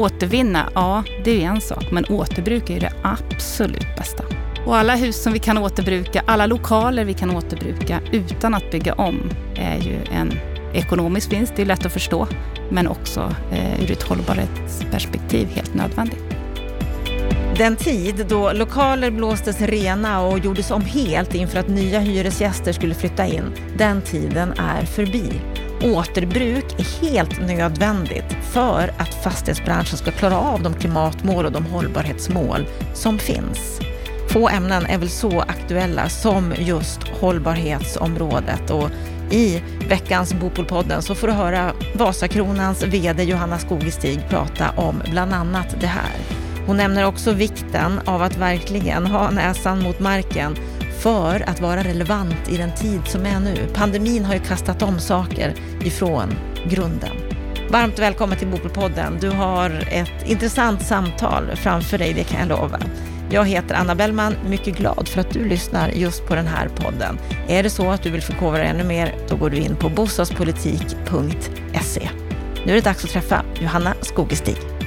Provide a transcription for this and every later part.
Återvinna, ja det är en sak, men återbruk är ju det absolut bästa. Och alla hus som vi kan återbruka, alla lokaler vi kan återbruka utan att bygga om är ju en ekonomisk vinst, det är lätt att förstå, men också eh, ur ett hållbarhetsperspektiv helt nödvändigt. Den tid då lokaler blåstes rena och gjordes om helt inför att nya hyresgäster skulle flytta in, den tiden är förbi. Återbruk är helt nödvändigt för att fastighetsbranschen ska klara av de klimatmål och de hållbarhetsmål som finns. Få ämnen är väl så aktuella som just hållbarhetsområdet och i veckans Bopolpodden så får du höra Vasakronans VD Johanna Skogestig prata om bland annat det här. Hon nämner också vikten av att verkligen ha näsan mot marken för att vara relevant i den tid som är nu. Pandemin har ju kastat om saker ifrån grunden. Varmt välkommen till Bopelpodden. Du har ett intressant samtal framför dig, det kan jag lova. Jag heter Anna Bellman, mycket glad för att du lyssnar just på den här podden. Är det så att du vill förkovra dig ännu mer, då går du in på bostadspolitik.se. Nu är det dags att träffa Johanna Skogestig.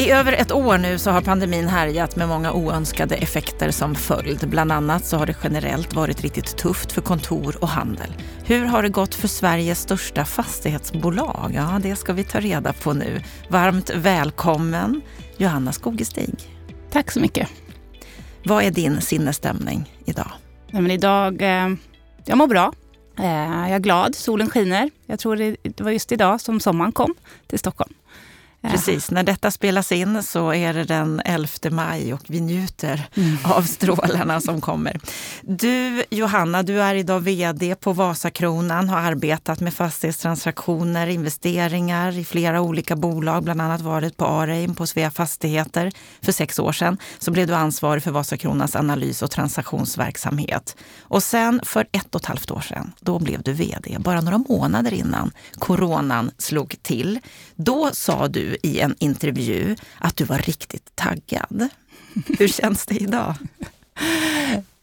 I över ett år nu så har pandemin härjat med många oönskade effekter som följd. Bland annat så har det generellt varit riktigt tufft för kontor och handel. Hur har det gått för Sveriges största fastighetsbolag? Ja, det ska vi ta reda på nu. Varmt välkommen Johanna Skogestig. Tack så mycket. Vad är din sinnesstämning idag? Nej, men idag, eh, jag mår bra. Eh, jag är glad, solen skiner. Jag tror det, det var just idag som sommaren kom till Stockholm. Precis, när detta spelas in så är det den 11 maj och vi njuter mm. av strålarna som kommer. Du Johanna, du är idag VD på Vasakronan, har arbetat med fastighetstransaktioner, investeringar i flera olika bolag, bland annat varit på Areim på Svea Fastigheter för sex år sedan. Så blev du ansvarig för Vasakronans analys och transaktionsverksamhet. Och sen för ett och ett halvt år sedan, då blev du VD, bara några månader innan coronan slog till. Då sa du i en intervju att du var riktigt taggad. Hur känns det idag?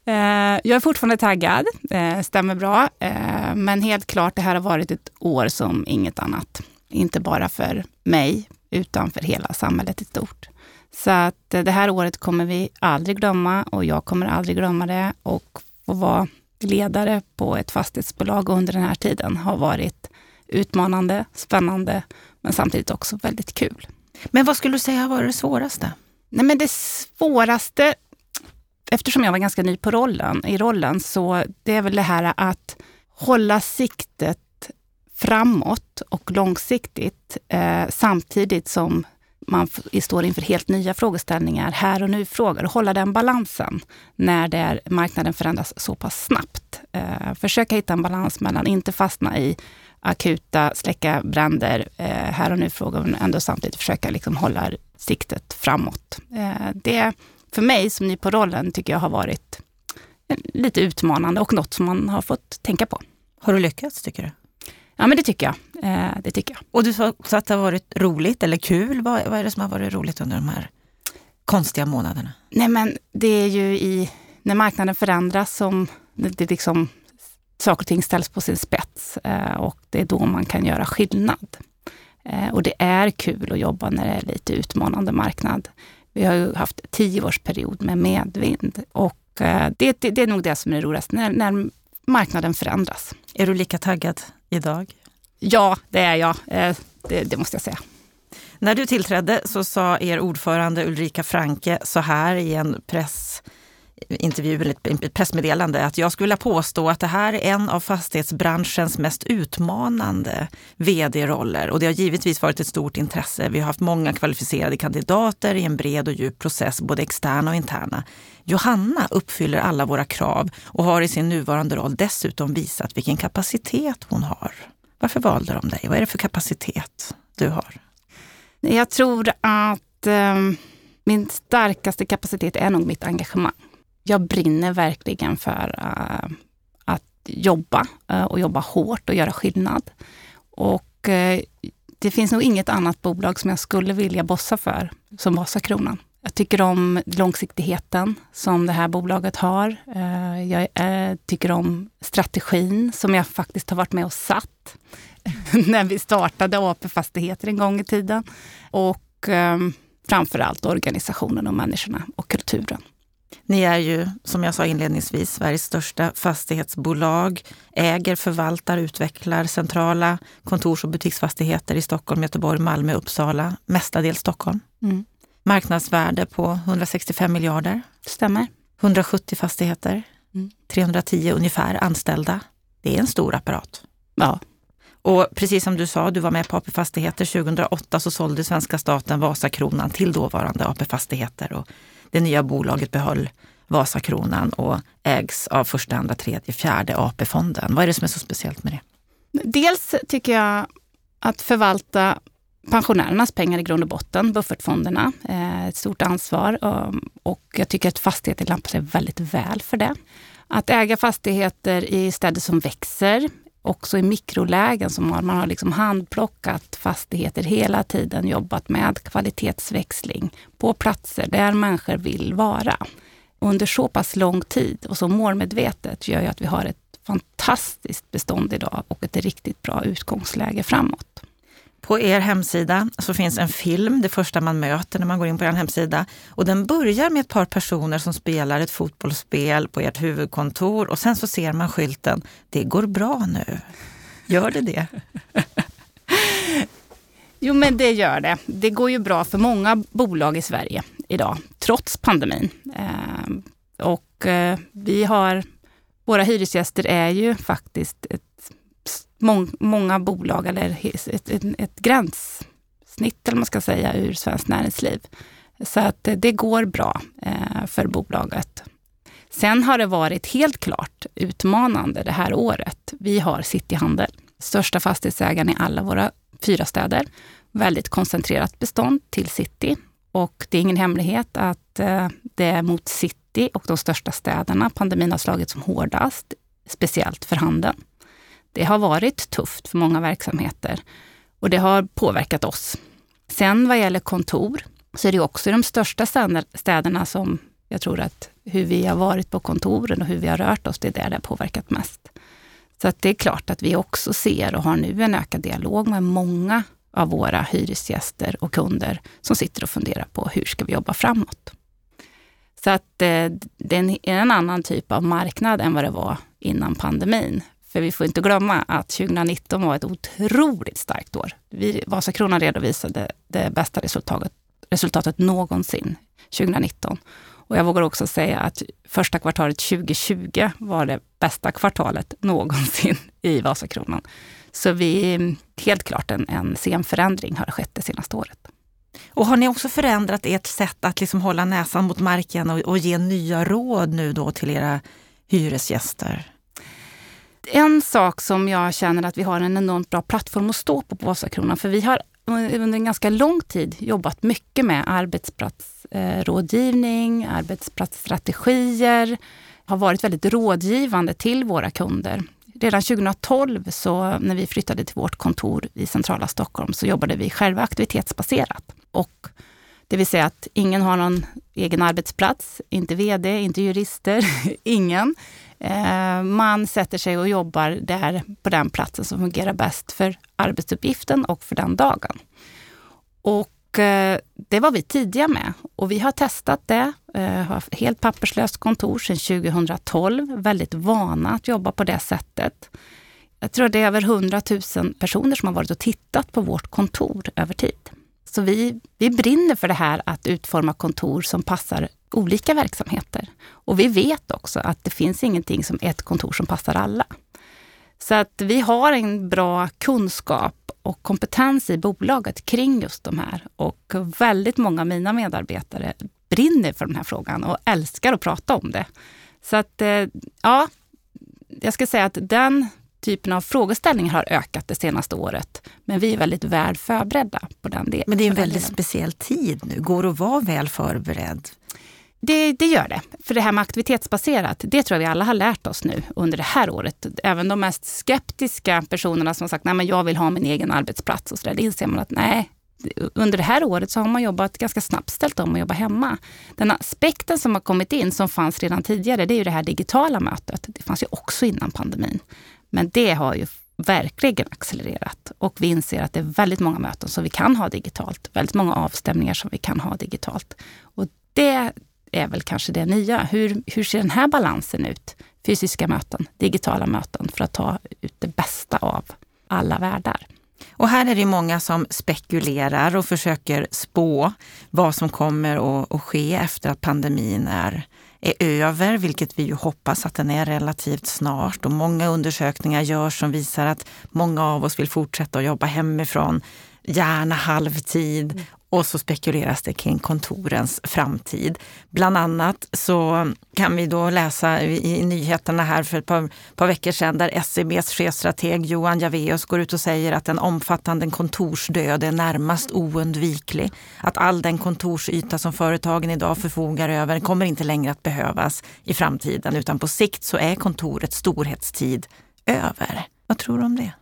Eh, jag är fortfarande taggad, eh, stämmer bra. Eh, men helt klart, det här har varit ett år som inget annat. Inte bara för mig, utan för hela samhället i stort. Så att det här året kommer vi aldrig glömma och jag kommer aldrig glömma det. Och få vara ledare på ett fastighetsbolag under den här tiden har varit utmanande, spännande men samtidigt också väldigt kul. Men vad skulle du säga var det svåraste? Nej, men det svåraste, eftersom jag var ganska ny på rollen, i rollen, så det är väl det här att hålla siktet framåt och långsiktigt eh, samtidigt som man står inför helt nya frågeställningar, här och nu-frågor. Hålla den balansen när det marknaden förändras så pass snabbt. Eh, försöka hitta en balans mellan inte fastna i akuta släcka bränder eh, här och nu-frågor, men ändå samtidigt försöka liksom hålla siktet framåt. Eh, det för mig som ny på rollen tycker jag har varit lite utmanande och något som man har fått tänka på. Har du lyckats tycker du? Ja men det tycker jag. Eh, det tycker jag. Och du sa också att det har varit roligt eller kul. Vad, vad är det som har varit roligt under de här konstiga månaderna? Nej men det är ju i, när marknaden förändras som det, det liksom saker och ting ställs på sin spets eh, och det är då man kan göra skillnad. Eh, och det är kul att jobba när det är lite utmanande marknad. Vi har ju haft tioårsperiod med medvind och eh, det, det, det, är nog det som är det roligaste, när, när marknaden förändras. Är du lika taggad idag? Ja, det är jag. Det, det måste jag säga. När du tillträdde så sa er ordförande Ulrika Franke så här i en press intervju, eller ett pressmeddelande, att jag skulle vilja påstå att det här är en av fastighetsbranschens mest utmanande vd-roller. Och det har givetvis varit ett stort intresse. Vi har haft många kvalificerade kandidater i en bred och djup process, både externa och interna. Johanna uppfyller alla våra krav och har i sin nuvarande roll dessutom visat vilken kapacitet hon har. Varför valde de dig? Vad är det för kapacitet du har? Jag tror att eh, min starkaste kapacitet är nog mitt engagemang jag brinner verkligen för uh, att jobba uh, och jobba hårt och göra skillnad. Och uh, det finns nog inget annat bolag som jag skulle vilja bossa för som Vasakronan. Jag tycker om långsiktigheten som det här bolaget har. Jag tycker om strategin som jag faktiskt har varit med och satt. när vi startade AP Fastigheter en gång i tiden. Och eh, framförallt organisationen och människorna och kulturen. Ni är ju, som jag sa inledningsvis, Sveriges största fastighetsbolag, äger, förvaltar, utvecklar centrala kontors och butiksfastigheter i Stockholm, Göteborg, Malmö, Uppsala, mestadels Stockholm. Mm. Marknadsvärde på 165 miljarder. Stämmer. 170 fastigheter, mm. 310 ungefär anställda. Det är en stor apparat. Ja. Och precis som du sa, du var med på AP Fastigheter 2008 så sålde svenska staten Vasakronan till dåvarande AP Fastigheter och det nya bolaget behöll Vasakronan och ägs av första, andra, tredje, fjärde AP-fonden. Vad är det som är så speciellt med det? Dels tycker jag att förvalta pensionärernas pengar i grund och botten, buffertfonderna, eh, ett stort ansvar um, och jag tycker att fastigheter lämpar sig väldigt väl för det. Att äga fastigheter i städer som växer, också i mikrolägen som man har liksom handplockat fastigheter hela tiden, jobbat med kvalitetsväxling på platser där människor vill vara. Under så pass lång tid och så målmedvetet gör ju att vi har ett fantastiskt bestånd idag och ett riktigt bra utgångsläge framåt. På er hemsida så finns en film, det första man möter när man går in på er hemsida. Och den börjar med ett par personer som spelar ett fotbollsspel på ert huvudkontor och sen så ser man skylten Det går bra nu. Gör det det? jo, men det gör det. Det går ju bra för många bolag i Sverige idag, trots pandemin. Ehm, och eh, vi har, våra hyresgäster är ju faktiskt ett mång, många bolag, eller ett, ett, ett gränssnitt, eller man ska säga, ur svenskt näringsliv. Så att det går bra eh, för bolaget. Sen har det varit helt klart utmanande det här året. Vi har Cityhandel, största fastighetsägaren i alla våra fyra städer. Väldigt koncentrerat bestånd till city. Och det är ingen hemlighet att eh, det är mot city och de största städerna pandemin har slagit som hårdast, speciellt för handeln. Det har varit tufft för många verksamheter och det har påverkat oss. Sen vad gäller kontor så är det också i de största städerna som jag tror att hur vi har varit på kontoren och hur vi har rört oss, det är där det har påverkat mest. Så att det är klart att vi också ser och har nu en ökad dialog med många av våra hyresgäster och kunder som sitter och funderar på hur ska vi jobba framåt. Så att eh, det är en annan typ av marknad än vad det var innan pandemin. För vi får inte glömma att 2019 var ett otroligt starkt år. Vi, Vasakronan redovisade det bästa resultatet, resultatet någonsin 2019. Och jag vågar också säga att första kvartalet 2020 var det bästa kvartalet någonsin i Vasakronan. Så vi, helt klart en, en sen förändring har skett det senaste året. Och har ni också förändrat ert sätt att liksom hålla näsan mot marken och, och ge nya råd nu då till era hyresgäster? En sak som jag känner att vi har en enormt bra plattform att stå på på Vasakronan, för vi har under en ganska lång tid jobbat mycket med arbetsplatsrådgivning, arbetsplatsstrategier, har varit väldigt rådgivande till våra kunder. Redan 2012, så när vi flyttade till vårt kontor i centrala Stockholm, så jobbade vi själva aktivitetsbaserat. Och det vill säga att ingen har någon egen arbetsplats, inte VD, inte jurister, ingen. Eh, man sätter sig och jobbar där på den platsen som fungerar bäst för arbetsuppgiften och för den dagen. Och eh, det var vi tidiga med och vi har testat det. Eh, har helt papperslöst kontor sedan 2012. Väldigt vana att jobba på det sättet. Jag tror det är över 100 000 personer som har varit och tittat på vårt kontor över tid. Så vi, vi brinner för det här att utforma kontor som passar olika verksamheter. Och vi vet också att det finns ingenting som ett kontor som passar alla. Så att vi har en bra kunskap och kompetens i bolaget kring just de här. Och väldigt många av mina medarbetare brinner för den här frågan och älskar att prata om det. Så att, eh, ja, jag ska säga att den typen av frågeställningar har ökat det senaste året. Men vi är väldigt väl förberedda på den delen. Men det är en väldigt speciell tid nu. Går det att vara väl förberedd? Det, det, gör det. För det här med aktivitetsbaserat, det tror jag vi alla har lärt oss nu under det här året. Även de mest skeptiska personerna som sagt, nej men jag vill ha min egen arbetsplats och så där, det inser man att nej, under det här året så har man jobbat ganska snabbt ställt om att jobba hemma. Den aspekten som har kommit in, som fanns redan tidigare, det är ju det här digitala mötet. Det fanns ju också innan pandemin. Men det har ju verkligen accelererat och vi inser att det är väldigt många möten som vi kan ha digitalt. Väldigt många avstämningar som vi kan ha digitalt. Och det är väl kanske det nya. Hur, hur ser den här balansen ut? Fysiska möten, digitala möten för att ta ut det bästa av alla världar. Och här är det många som spekulerar och försöker spå vad som kommer att, att ske efter att pandemin är, är över, vilket vi ju hoppas att den är relativt snart. Och många undersökningar görs som visar att många av oss vill fortsätta att jobba hemifrån gärna halvtid och så spekuleras det kring kontorens framtid. Bland annat så kan vi då läsa i nyheterna här för ett par, par veckor sedan där SCBs chefstrateg Johan Javeus går ut och säger att en omfattande kontorsdöd är närmast oundviklig. Att all den kontorsyta som företagen idag förfogar över kommer inte längre att behövas i framtiden utan på sikt så är kontorets storhetstid över. Vad tror du om det?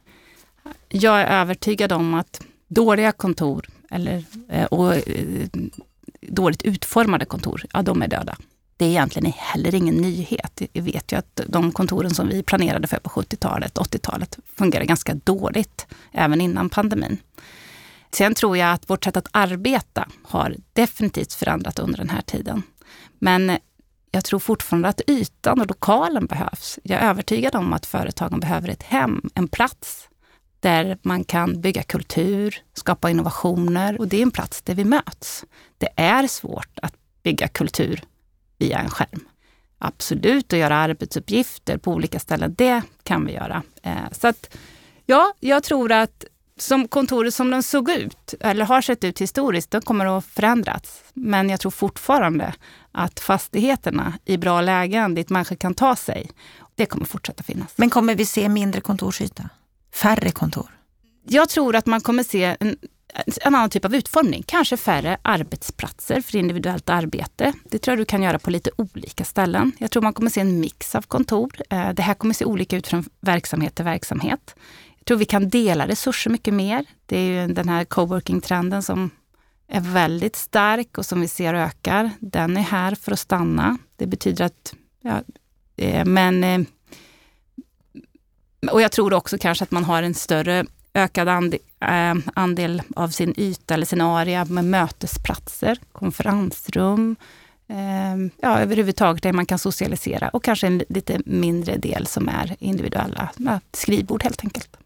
Jag är övertygad om att dåliga kontor eller, eh, och eh, dåligt utformade kontor, ja de är döda. Det är egentligen heller ingen nyhet. Vi vet ju att de kontoren som vi planerade för på 70-talet, 80-talet fungerar ganska dåligt även innan pandemin. Sen tror jag att vårt sätt att arbeta har definitivt förändrat under den här tiden. Men eh, jag tror fortfarande att ytan och lokalen behövs. Jag är övertygad om att företagen behöver ett hem, en plats där man kan bygga kultur, skapa innovationer och det är en plats där vi möts. Det är svårt att bygga kultur via en skärm. Absolut, att göra arbetsuppgifter på olika ställen, det kan vi göra. Eh, så att, ja, jag tror att som kontoret som den såg ut, eller har sett ut historiskt, det kommer att förändras. Men jag tror fortfarande att fastigheterna i bra lägen dit människor kan ta sig, det kommer fortsätta finnas. Men kommer vi se mindre kontorsyta? Färre kontor? Jag tror att man kommer se en, en annan typ av utformning. Kanske färre arbetsplatser för individuellt arbete. Det tror jag du kan göra på lite olika ställen. Jag tror man kommer se en mix av kontor. Eh, det här kommer se olika ut från verksamhet till verksamhet. Jag tror vi kan dela resurser mycket mer. Det är ju den här coworking-trenden som är väldigt stark och som vi ser ökar. Den är här för att stanna. Det betyder att, ja, eh, men eh, och jag tror också kanske att man har en större ökad andel, äh, andel av sin yta eller sin area med mötesplatser, konferensrum, äh, ja, överhuvudtaget där man kan socialisera och kanske en lite mindre del som är individuella skrivbord helt enkelt.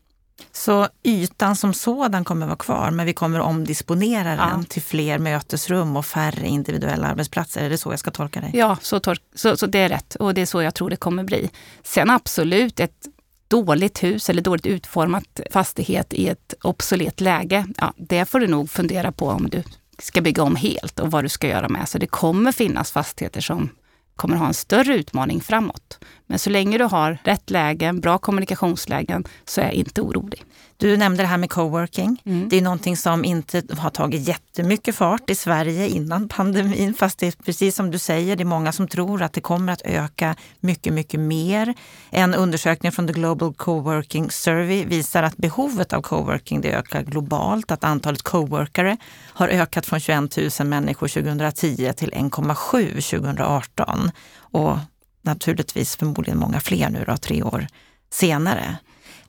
Så ytan som sådan kommer vara kvar, men vi kommer omdisponera ja. den till fler mötesrum och färre individuella arbetsplatser. Är det så jag ska tolka dig? Ja, så, så, så det är rätt och det är så jag tror det kommer bli. Sen absolut, ett dåligt hus eller dåligt utformat fastighet i ett obsolet läge, ja, det får du nog fundera på om du ska bygga om helt och vad du ska göra med. Så det kommer finnas fastigheter som kommer ha en större utmaning framåt. Men så länge du har rätt lägen, bra kommunikationslägen, så är jag inte orolig. Du nämnde det här med coworking. Mm. Det är någonting som inte har tagit jättemycket fart i Sverige innan pandemin. Fast det är precis som du säger, det är många som tror att det kommer att öka mycket, mycket mer. En undersökning från The Global Coworking Survey visar att behovet av coworking det ökar globalt. Att antalet coworkare har ökat från 21 000 människor 2010 till 1,7 2018. Och naturligtvis förmodligen många fler nu då, tre år senare.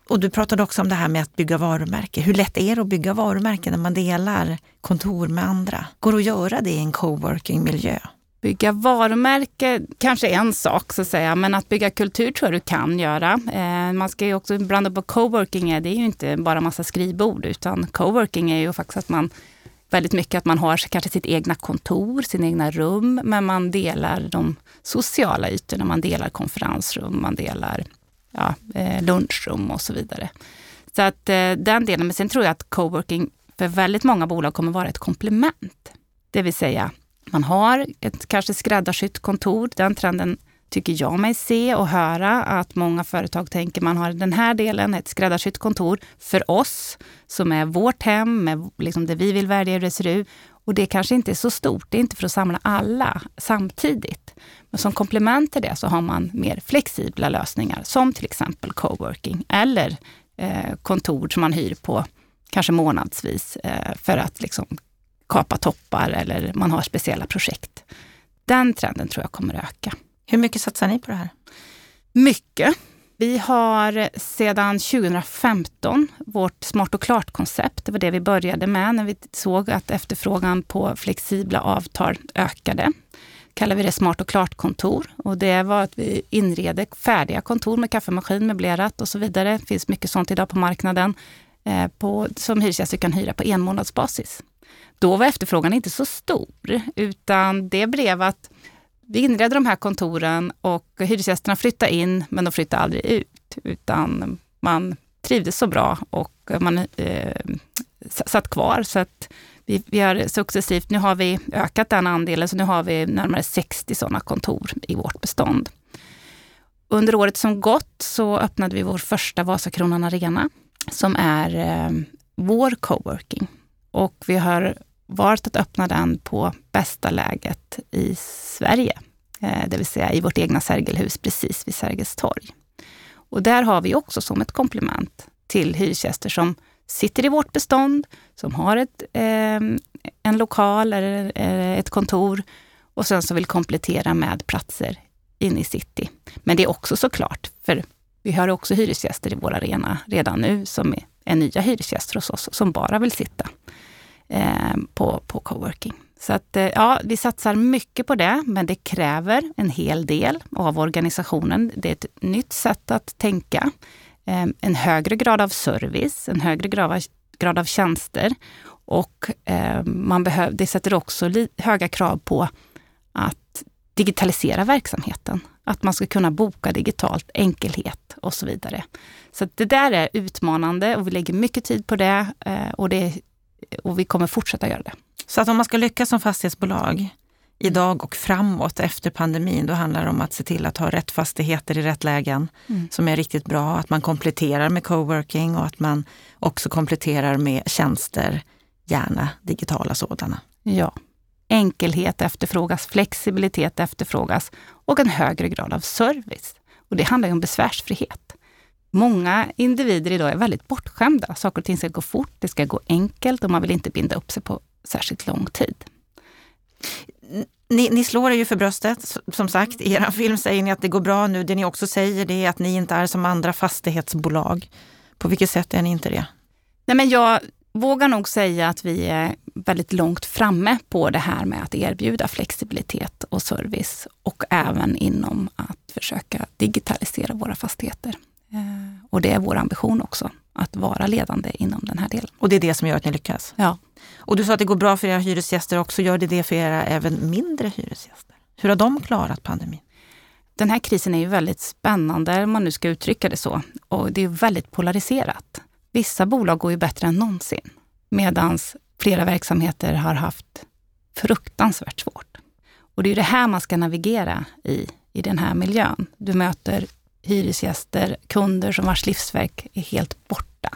Och du pratade också om det här med att bygga varumärke. Hur lätt är det att bygga varumärke när man delar kontor med andra? Går det att göra det i en coworking-miljö? Bygga varumärke kanske är en sak, så att säga, men att bygga kultur tror jag du kan göra. Eh, man ska ju också blanda på coworking, det är ju inte bara massa skrivbord, utan coworking är ju faktiskt att man väldigt mycket att man har kanske sitt egna kontor, sina egna rum, men man delar de sociala ytorna. Man delar konferensrum, man delar ja, eh, lunchrum och så vidare. Så att eh, den delen, men sen tror jag att coworking för väldigt många bolag kommer vara ett komplement. Det vill säga, man har ett kanske skräddarsytt kontor. Den trenden tycker jag mig se och höra att många företag tänker man har den här delen, ett skräddarsytt kontor för oss som är vårt hem, med liksom det vi vill välja hur det ser ut. Och det kanske inte är så stort, det är inte för att samla alla samtidigt. Men som komplement till det så har man mer flexibla lösningar som till exempel coworking eller eh, kontor som man hyr på kanske månadsvis eh, för att liksom kapa toppar eller man har speciella projekt. Den trenden tror jag kommer att öka. Hur mycket satsar ni på det här? Mycket. Vi har sedan 2015 vårt Smart och klart-koncept. Det var det vi började med när vi såg att efterfrågan på flexibla avtal ökade. kallar vi det Smart och klart-kontor. Och det var att vi inreder färdiga kontor med kaffemaskin, möblerat och så vidare. Det finns mycket sånt idag på marknaden eh, på, som hyresgäster kan hyra på en månadsbasis. Då var efterfrågan inte så stor, utan det blev att vi inredde de här kontoren och hyresgästerna flyttade in, men de flyttade aldrig ut, utan man trivdes så bra och man eh, satt kvar. Så att vi, vi har successivt, nu har vi ökat den andelen, så nu har vi närmare 60 sådana kontor i vårt bestånd. Under året som gått så öppnade vi vår första Vasakronan Arena, som är eh, vår coworking. Och vi har valt att öppna den på bästa läget i Sverige, eh, det vill säga i vårt egna Sergelhus precis vid Sergels torg. Och där har vi också som ett komplement till hyresgäster som sitter i vårt bestånd, som har ett, eh, en lokal eller ett kontor och sen som vill komplettera med platser inne i city. Men det är också såklart, för vi har också hyresgäster i vår arena redan nu som är, är nya hyresgäster hos oss som bara vill sitta eh, på, på coworking. Så att, eh, ja, vi satsar mycket på det, men det kräver en hel del av organisationen. Det är ett nytt sätt att tänka. Eh, en högre grad av service, en högre grad av, grad av tjänster och eh, man behöv, det sätter också höga krav på att digitalisera verksamheten. Att man ska kunna boka digitalt, enkelhet och så vidare. Så det där är utmanande och vi lägger mycket tid på det och det och vi kommer fortsätta göra det. Så att om man ska lyckas som fastighetsbolag idag och framåt efter pandemin, då handlar det om att se till att ha rätt fastigheter i rätt lägen mm. som är riktigt bra. Att man kompletterar med coworking och att man också kompletterar med tjänster, gärna digitala sådana. Ja. Enkelhet efterfrågas, flexibilitet efterfrågas och en högre grad av service. Och det handlar ju om besvärsfrihet. Många individer idag är väldigt bortskämda. Saker och ting ska gå fort, det ska gå enkelt och man vill inte binda upp sig på särskilt lång tid. Ni, ni slår er ju för bröstet, som sagt. I er film säger ni att det går bra nu. Det ni också säger det är att ni inte är som andra fastighetsbolag. På vilket sätt är ni inte det? Nej, men jag vågar nog säga att vi är väldigt långt framme på det här med att erbjuda flexibilitet och service och även inom att försöka digitalisera våra fastigheter. Eh, och det är vår ambition också, att vara ledande inom den här delen. Och det är det som gör att ni lyckas? Ja. Och du sa att det går bra för era hyresgäster också. Gör det det för era även mindre hyresgäster? Hur har de klarat pandemin? Den här krisen är ju väldigt spännande, om man nu ska uttrycka det så. Och det är väldigt polariserat. Vissa bolag går ju bättre än någonsin, medan flera verksamheter har haft fruktansvärt svårt. Och det är det här man ska navigera i, i den här miljön. Du möter hyresgäster, kunder som vars livsverk är helt borta.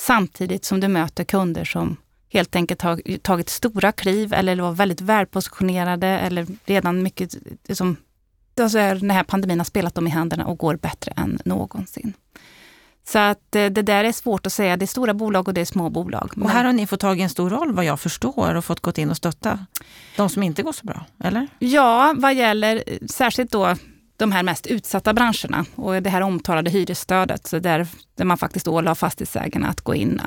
Samtidigt som du möter kunder som helt enkelt har tagit stora kliv eller var väldigt välpositionerade eller redan mycket, liksom, alltså den här pandemin har spelat dem i händerna och går bättre än någonsin. Så att eh, det där är svårt att säga. Det är stora bolag och det är små bolag. Och här har ni fått tag i en stor roll vad jag förstår och fått gått in och stötta de som inte går så bra, eller? Ja, vad gäller särskilt då de här mest utsatta branscherna och det här omtalade hyresstödet, så där, där man faktiskt ålade fastighetsägarna att gå in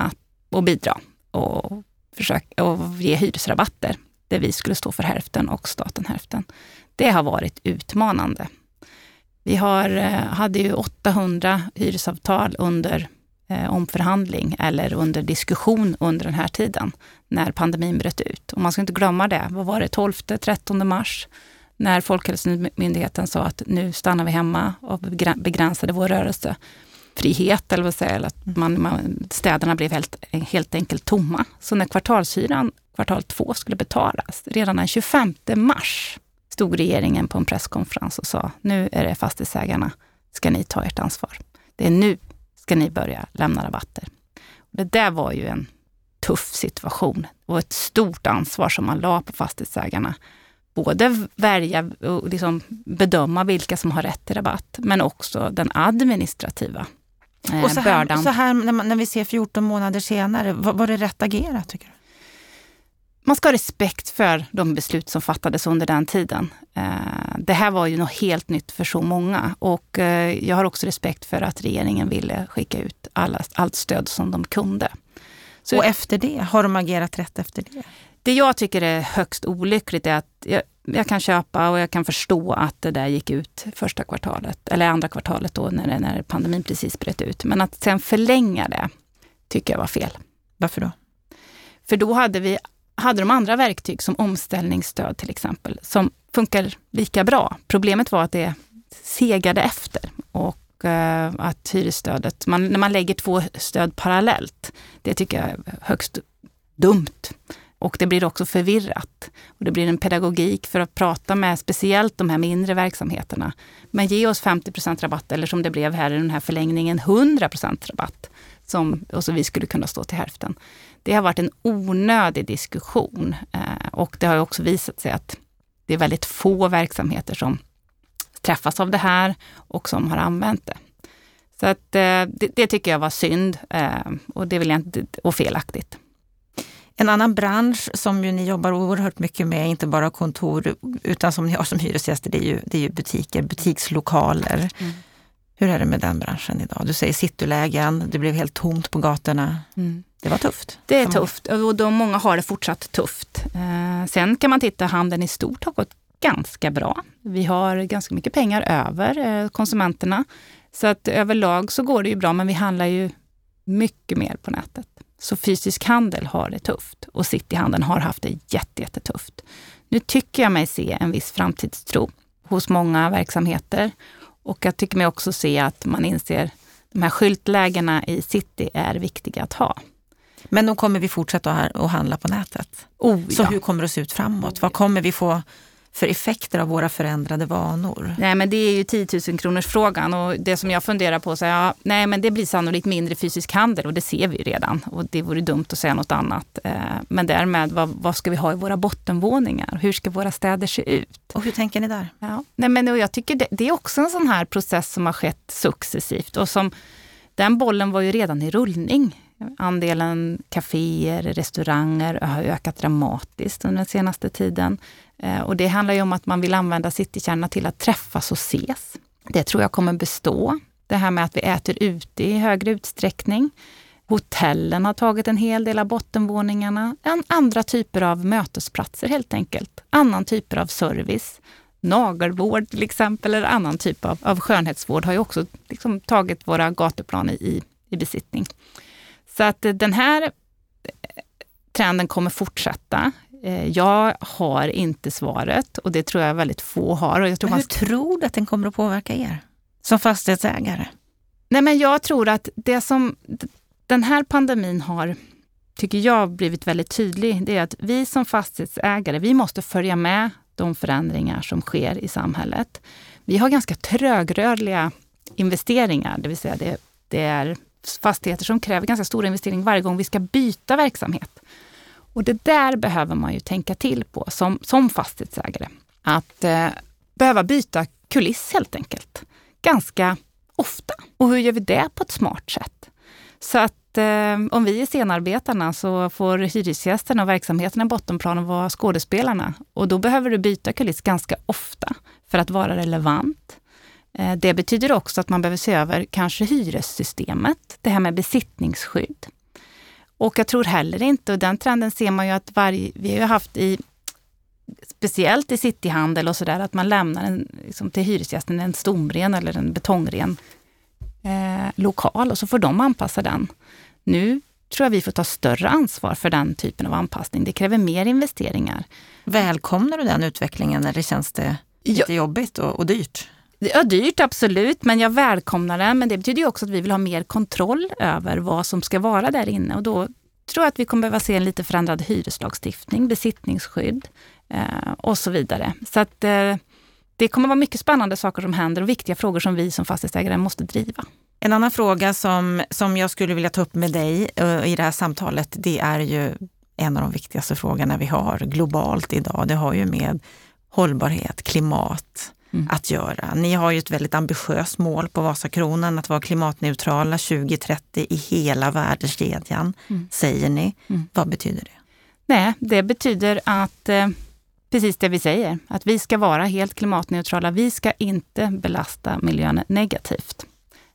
och bidra och, försöka, och ge hyresrabatter, där vi skulle stå för hälften och staten hälften. Det har varit utmanande. Vi har, eh, hade ju 800 hyresavtal under eh, omförhandling eller under diskussion under den här tiden, när pandemin bröt ut. Och man ska inte glömma det. Vad var det? 12-13 mars när Folkhälsomyndigheten sa att nu stannar vi hemma och begränsade vår rörelsefrihet, eller vad säger, att mm. man, man, städerna blev helt, helt enkelt tomma. Så när kvartalshyran, kvartal två, skulle betalas, redan den 25 mars stod regeringen på en presskonferens och sa, nu är det fastighetsägarna, ska ni ta ert ansvar. Det är nu ska ni börja lämna rabatter. Det där var ju en tuff situation och ett stort ansvar som man la på fastighetsägarna både välja och liksom bedöma vilka som har rätt till rabatt, men också den administrativa eh, och så här, Så här när, man, när vi ser 14 månader senare, var, var det rätt agerat tycker du? man ska ha respekt för de beslut som fattades under den tiden. Eh, det här var ju något helt nytt för så många och eh, jag har också respekt för att regeringen ville skicka ut alla, allt stöd som de kunde. Så och efter det, har de agerat rätt efter det? Det jag tycker är högst olyckligt är att jag, jag, kan köpa och jag kan förstå att det där gick ut första kvartalet, eller andra kvartalet då när, när pandemin precis bröt ut. Men att sen förlänga det tycker jag var fel. Varför då? För då hade vi hade de andra verktyg som omställningsstöd till exempel, som funkar lika bra. Problemet var att det segade efter och eh, att hyresstödet, man, när man lägger två stöd parallellt, det tycker jag är högst dumt. Och det blir också förvirrat. Och det blir en pedagogik för att prata med speciellt de här mindre verksamheterna. Men ge oss 50% rabatt eller som det blev här i den här förlängningen 100% rabatt. Som, och så vi skulle kunna stå till hälften. Det har varit en onödig diskussion eh, och det har också visat sig att det är väldigt få verksamheter som träffas av det här och som har använt det. Så att, eh, det, det, tycker jag var synd eh, och, det vill jag inte, och felaktigt. En annan bransch som ju ni jobbar oerhört mycket med, inte bara kontor, utan som ni har som hyresgäster, det är ju, det är ju butiker, butikslokaler. Mm. Hur är det med den branschen idag? Du säger citylägen, det blev helt tomt på gatorna. Mm. Det var tufft. Det är tufft och de, många har det fortsatt tufft. Eh, sen kan man titta, handeln i stort har gått ganska bra. Vi har ganska mycket pengar över eh, konsumenterna. Så att överlag så går det ju bra, men vi handlar ju mycket mer på nätet. Så fysisk handel har det tufft och cityhandeln har haft det jättetufft. Nu tycker jag mig se en viss framtidstro hos många verksamheter och jag tycker mig också se att man inser de här skyltlägena i city är viktiga att ha. Men då kommer vi fortsätta att handla på nätet. Oh, Så ja. hur kommer det se ut framåt? Vad kommer vi få för effekter av våra förändrade vanor? Nej, men det är ju 10 000 kronors frågan och det som jag funderar på, så ja, nej men det blir sannolikt mindre fysisk handel och det ser vi redan och det vore dumt att säga något annat. Eh, men därmed, vad, vad ska vi ha i våra bottenvåningar? Hur ska våra städer se ut? Och hur tänker ni där? Ja, nej men jag tycker det, det är också en sån här process som har skett successivt och som den bollen var ju redan i rullning Andelen kaféer, restauranger har ökat dramatiskt under den senaste tiden. Eh, och det handlar ju om att man vill använda citykärnorna till att träffas och ses. Det tror jag kommer bestå. Det här med att vi äter ute i högre utsträckning. Hotellen har tagit en hel del av bottenvåningarna. Andra typer av mötesplatser helt enkelt. Annan typer av service. Nagelvård till exempel, eller annan typ av, av skönhetsvård har ju också liksom tagit våra gatuplan i, i besittning. Så att eh, den här eh, trenden kommer fortsätta. Eh, jag har inte svaret och det tror jag väldigt få har. Och jag tror men hur man... tror du att den kommer att påverka er som fastighetsägare? Nej, men jag tror att det som den här pandemin har, tycker jag, blivit väldigt tydlig, det är att vi som fastighetsägare, vi måste följa med de förändringar som sker i samhället. Vi har ganska trögrörliga investeringar, det vill säga det, det är fastigheter som kräver ganska stora investeringar varje gång vi ska byta verksamhet. Och det där behöver man ju tänka till på som, som fastighetsägare. Att eh, behöva byta kuliss helt enkelt. Ganska ofta. Och hur gör vi det på ett smart sätt? Så att eh, om vi är scenarbetarna så får hyresgästerna och verksamheterna i bottenplanen vara skådespelarna. Och då behöver du byta kuliss ganska ofta för att vara relevant. Eh, det betyder också att man behöver se över kanske hyressystemet, det här med besittningsskydd. Och jag tror heller inte, och den trenden ser man ju att varje, vi har haft i speciellt i cityhandel och sådär, att man lämnar en, liksom till hyresgästen en stomren eller en betongren eh, lokal och så får de anpassa den. Nu tror jag vi får ta större ansvar för den typen av anpassning. Det kräver mer investeringar. Välkomnar du den utvecklingen eller känns det lite ja. jobbigt och, och dyrt? Ja, dyrt absolut, men jag välkomnar det. Men det betyder också att vi vill ha mer kontroll över vad som ska vara där inne. Och då tror jag att vi kommer behöva se en lite förändrad hyreslagstiftning, besittningsskydd eh, och så vidare. Så att eh, det kommer vara mycket spännande saker som händer och viktiga frågor som vi som fastighetsägare måste driva. En annan fråga som, som jag skulle vilja ta upp med dig uh, i det här samtalet, det är ju en av de viktigaste frågorna vi har globalt idag. Det har ju med hållbarhet, klimat, mm. att göra. Ni har ju ett väldigt ambitiöst mål på Vasakronan att vara klimatneutrala 2030 i hela värdekedjan, mm. säger ni. Mm. Vad betyder det? Nej, det betyder att eh, precis det vi säger, att vi ska vara helt klimatneutrala. Vi ska inte belasta miljön negativt.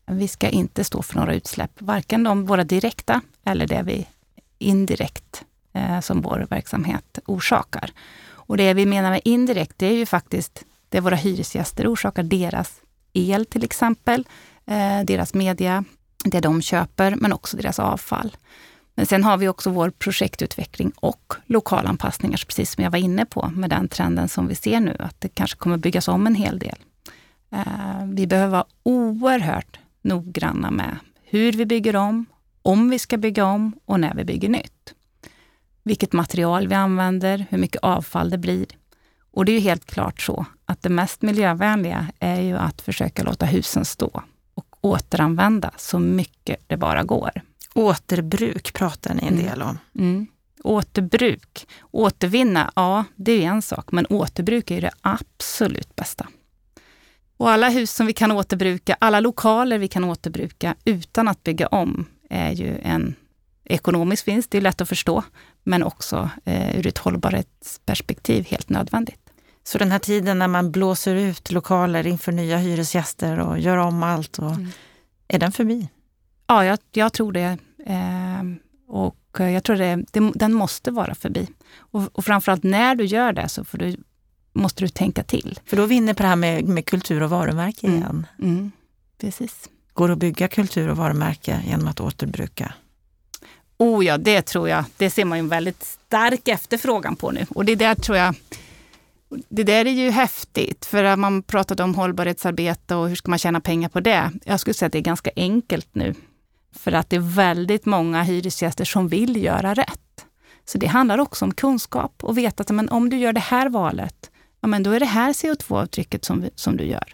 Vi ska inte stå för några utsläpp, varken de våra direkta eller det vi indirekt eh, som vår verksamhet orsakar. Och det vi menar med indirekt, det är ju faktiskt det våra hyresgäster orsakar, deras el till exempel, eh, deras media, det de köper, men också deras avfall. Men sen har vi också vår projektutveckling och lokalanpassningar, precis som jag var inne på med den trenden som vi ser nu, att det kanske kommer byggas om en hel del. Eh, vi behöver vara oerhört noggranna med hur vi bygger om, om vi ska bygga om och när vi bygger nytt. Vilket material vi använder, hur mycket avfall det blir. Och det är ju helt klart så att det mest miljövänliga är ju att försöka låta husen stå och återanvända så mycket det bara går. Återbruk pratar ni en mm. del om. Mm. Återbruk. Återvinna, ja det är en sak, men återbruk är det absolut bästa. Och alla hus som vi kan återbruka, alla lokaler vi kan återbruka utan att bygga om är ju en ekonomisk vinst, det är lätt att förstå, men också eh, ur ett hållbarhetsperspektiv helt nödvändigt. Så den här tiden när man blåser ut lokaler inför nya hyresgäster och gör om allt, och, mm. är den förbi? Ja, jag, jag tror det. Eh, och jag tror det, det, den måste vara förbi. Och, och framförallt när du gör det så får du, måste du tänka till. För då vinner på det här med, med kultur och varumärke mm. igen. Mm. Precis. Går det att bygga kultur och varumärke genom att återbruka? Oh ja, det tror jag. Det ser man ju en väldigt stark efterfrågan på nu. Och det där tror jag det där är ju häftigt, för man pratade om hållbarhetsarbete och hur ska man tjäna pengar på det? Jag skulle säga att det är ganska enkelt nu. För att det är väldigt många hyresgäster som vill göra rätt. Så det handlar också om kunskap och veta att men om du gör det här valet, ja, men då är det här CO2-avtrycket som, som du gör.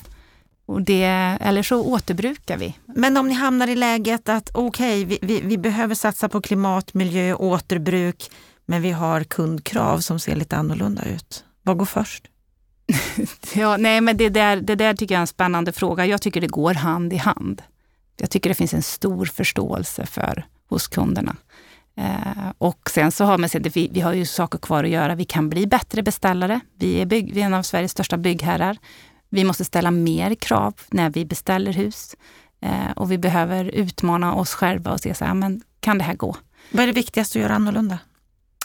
Och det, eller så återbrukar vi. Men om ni hamnar i läget att okej, okay, vi, vi, vi, behöver satsa på klimat, miljö, återbruk, men vi har kundkrav som ser lite annorlunda ut. Vad går först? ja, nej, men det där, det där tycker jag är en spännande fråga. Jag tycker det går hand i hand. Jag tycker det finns en stor förståelse för hos kunderna. Eh, och sen så har man sett, vi, vi har ju saker kvar att göra. Vi kan bli bättre beställare. Vi är, bygg, vi är en av Sveriges största byggherrar. Vi måste ställa mer krav när vi beställer hus. Eh, och vi behöver utmana oss själva och se så här, men kan det här gå? Vad är det viktigaste att göra annorlunda?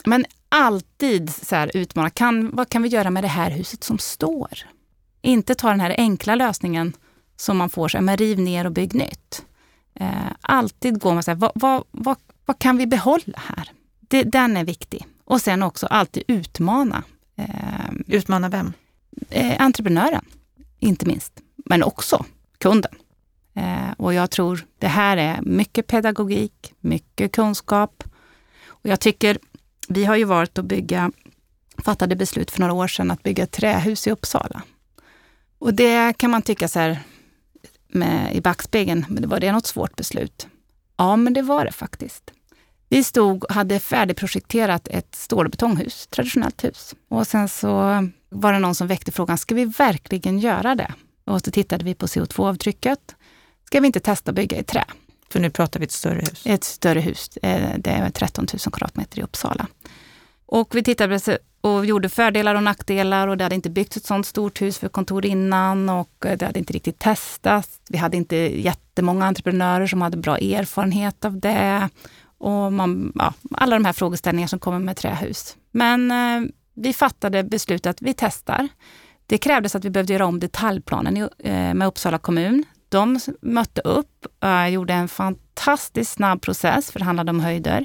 Men alltid så här utmana, kan, vad kan vi göra med det här huset som står? Inte ta den här enkla lösningen som man får, så här, men riv ner och bygg nytt. Eh, alltid gå med så här, vad, vad, vad, vad, kan vi behålla här? Det, den är viktig. Och sen också alltid utmana. Eh, utmana vem? Eh, entreprenören, inte minst. Men också kunden. Eh, och jag tror det här är mycket pedagogik, mycket kunskap. Och jag tycker vi har ju varit att bygga, fattade beslut för några år sedan att bygga trähus i Uppsala. Och det kan man tycka så här med, i backspegeln, men var det något svårt beslut? Ja, men det var det faktiskt. Vi stod och hade färdigprojekterat ett stål och betonghus, traditionellt hus. Och sen så var det någon som väckte frågan, ska vi verkligen göra det? Och så tittade vi på CO2-avtrycket. Ska vi inte testa att bygga i trä? För nu pratar vi ett större hus. Ett större hus. Eh, det är 13 000 kvadratmeter i Uppsala. Och vi tittade och gjorde fördelar och nackdelar och det hade inte byggts ett sånt stort hus för kontor innan och eh, det hade inte riktigt testats. Vi hade inte jättemånga entreprenörer som hade bra erfarenhet av det. Och man, ja, alla de här frågeställningarna som kommer med trähus. Men eh, vi fattade beslutet att vi testar. Det krävdes att vi behövde göra om detaljplanen i, eh, med Uppsala kommun. De mötte upp, eh, gjorde en fantastiskt snabb process, för det handlade om höjder.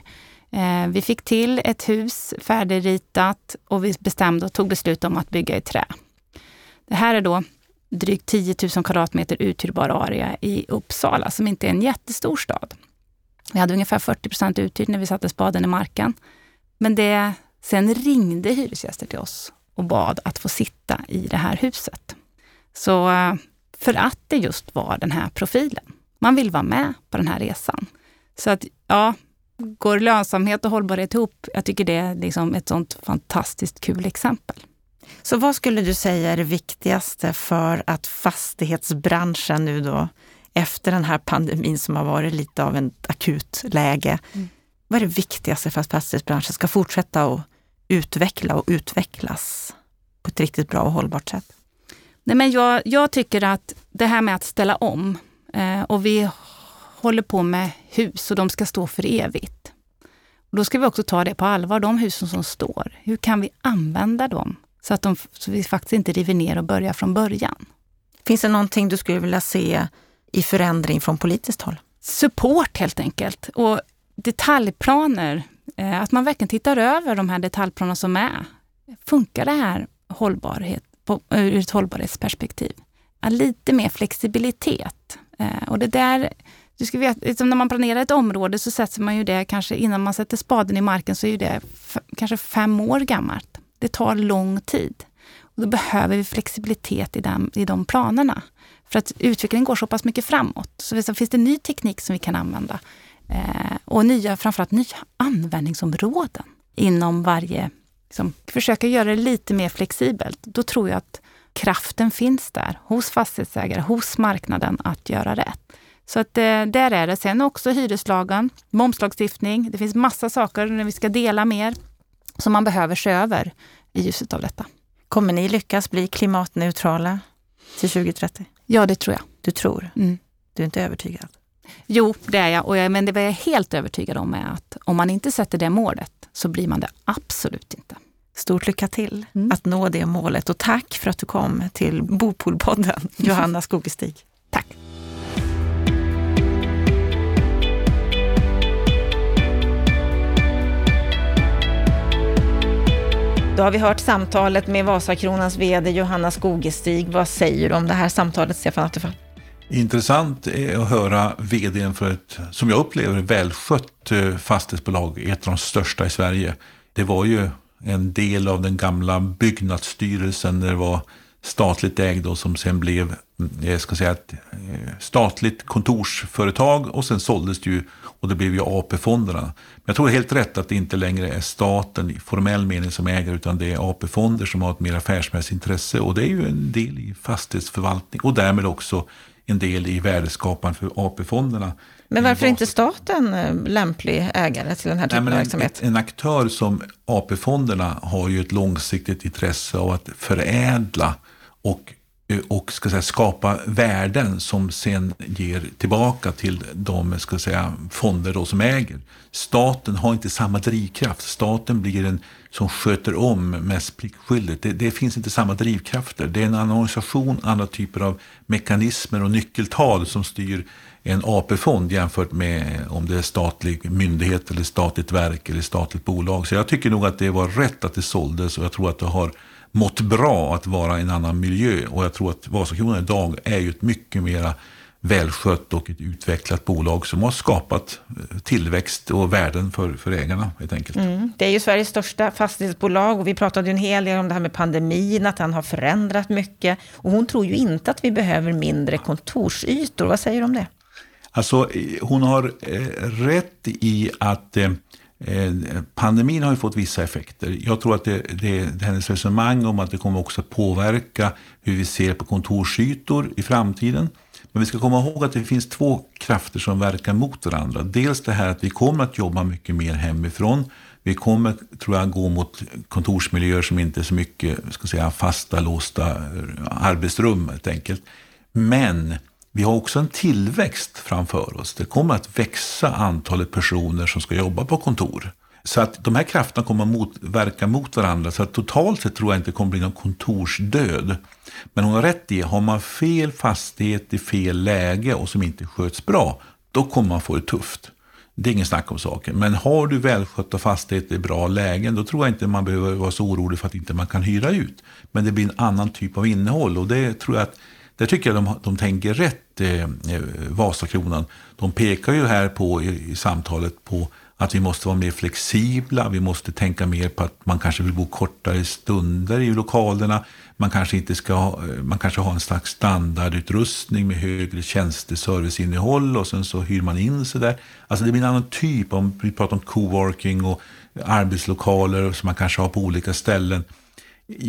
Eh, vi fick till ett hus färdigritat och vi bestämde och tog beslut om att bygga i trä. Det här är då drygt 10 000 kvadratmeter uthyrbar area i Uppsala, som inte är en jättestor stad. Vi hade ungefär 40 procent uthyrt när vi satte spaden i marken. Men det, sen ringde hyresgäster till oss och bad att få sitta i det här huset. Så eh, för att det just var den här profilen. Man vill vara med på den här resan. Så att ja, går lönsamhet och hållbarhet ihop? Jag tycker det är liksom ett sånt fantastiskt kul exempel. Så vad skulle du säga är det viktigaste för att fastighetsbranschen nu då, efter den här pandemin som har varit lite av ett akut läge, mm. vad är det viktigaste för att fastighetsbranschen ska fortsätta att utveckla och utvecklas på ett riktigt bra och hållbart sätt? Nej, men jag, jag tycker att det här med att ställa om eh, och vi håller på med hus och de ska stå för evigt. Och då ska vi också ta det på allvar, de husen som står. Hur kan vi använda dem så att de, så vi faktiskt inte river ner och börjar från början? Finns det någonting du skulle vilja se i förändring från politiskt håll? Support helt enkelt och detaljplaner. Eh, att man verkligen tittar över de här detaljplanerna som är. Funkar det här hållbarhet, på, ur ett hållbarhetsperspektiv? Lite mer flexibilitet. Eh, och det där du ska veta, liksom när man planerar ett område så sätter man ju det kanske innan man sätter spaden i marken så är det kanske fem år gammalt. Det tar lång tid. Och då behöver vi flexibilitet i, den, i de planerna. För att utvecklingen går så pass mycket framåt. Så finns det ny teknik som vi kan använda. Eh, och nya, framförallt nya användningsområden inom varje... Liksom, försöka göra det lite mer flexibelt. Då tror jag att kraften finns där hos fastighetsägare, hos marknaden att göra rätt. Så att eh, där är det. Sen också hyreslagen, momslagstiftning. Det finns massa saker när vi ska dela mer som man behöver se över i ljuset av detta. Kommer ni lyckas bli klimatneutrala till 2030? Ja, det tror jag. Du tror? Mm. Du är inte övertygad? Jo, det är jag. Och jag, men det var jag helt övertygad om är att om man inte sätter det målet så blir man det absolut inte. Stort lycka till mm. att nå det målet och tack för att du kom till Bopolpodden, Johanna Skogestig. tack. Då har vi hört samtalet med Vasakronans VD Johanna Skogestig. Vad säger du om det här samtalet, Stefan Attefall? Intressant att höra vdn för ett, som jag upplever, välskött eh, fastighetsbolag, ett av de största i Sverige. Det var ju en del av den gamla byggnadsstyrelsen när det var statligt ägd och som sen blev jag mm, ska säga, ett eh, statligt kontorsföretag och sen såldes det ju och det blev ju AP-fonderna. Men jag tror helt rätt att det inte längre är staten i formell mening som äger utan det är AP-fonder som har ett mer affärsmässigt intresse och det är ju en del i fastighetsförvaltning och därmed också en del i värdeskapande för AP-fonderna. Men varför är inte staten eh, lämplig ägare till den här typen Nej, av verksamhet? En, en aktör som AP-fonderna har ju ett långsiktigt intresse av att förädla och eh, och ska säga, skapa värden som sen ger tillbaka till de ska säga, fonder då som äger. Staten har inte samma drivkraft. Staten blir den som sköter om mest pliktskyldigt. Det, det, finns inte samma drivkrafter. Det är en annan organisation, andra typer av mekanismer och nyckeltal som styr en AP-fond jämfört med om det är statlig myndighet eller statligt verk eller statligt bolag. Så jag tycker nog att det var rätt att det såldes och jag tror att det har mått bra att vara i en annan miljö. Och jag tror att Vasakronan idag är ju ett mycket mera välskött och ett utvecklat bolag som har skapat eh, tillväxt och värden för, för ägarna helt enkelt. Mm. Det är ju Sveriges största fastighetsbolag och vi pratade ju en hel del om det här med pandemin, att den har förändrat mycket. Och hon tror ju inte att vi behöver mindre kontorsytor. Vad säger du om det? Alltså, hon har eh, rätt i att Eh, Eh, pandemin har ju fått vissa effekter. Jag tror att det, det, det hennes resonemang om att det kommer också påverka hur vi ser på kontorsytor i framtiden. Men vi ska komma ihåg att det finns två krafter som verkar mot varandra. Dels det här att vi kommer att jobba mycket mer hemifrån. Vi kommer, tror jag, gå mot kontorsmiljöer som inte är så mycket ska säga, fasta, låsta eh, arbetsrum helt enkelt. Men vi har också en tillväxt framför oss. Det kommer att växa antalet personer som ska jobba på kontor. Så att de här krafterna kommer att motverka mot varandra. Så att totalt sett tror jag inte det kommer att bli någon kontorsdöd. Men hon har rätt i, har man fel fastighet i fel läge och som inte sköts bra, då kommer man få det tufft. Det är ingen snack om saken. Men har du välskötta fastigheter i bra lägen, då tror jag inte man behöver vara så orolig för att inte man kan hyra ut. Men det blir en annan typ av innehåll och det tror jag att där tycker jag de, de tänker rätt, Eh, eh, Vasakronan. De pekar ju här på i, i, samtalet på att vi måste vara mer flexibla. Vi måste tänka mer på att man kanske vill bo kortare stunder i lokalerna. Man kanske, inte ska eh, man kanske har en slags standardutrustning med högre tjänsteserviceinnehåll och sen så hyr man in sig där. Alltså det blir en annan typ, om vi pratar om coworking och arbetslokaler som man kanske har på olika ställen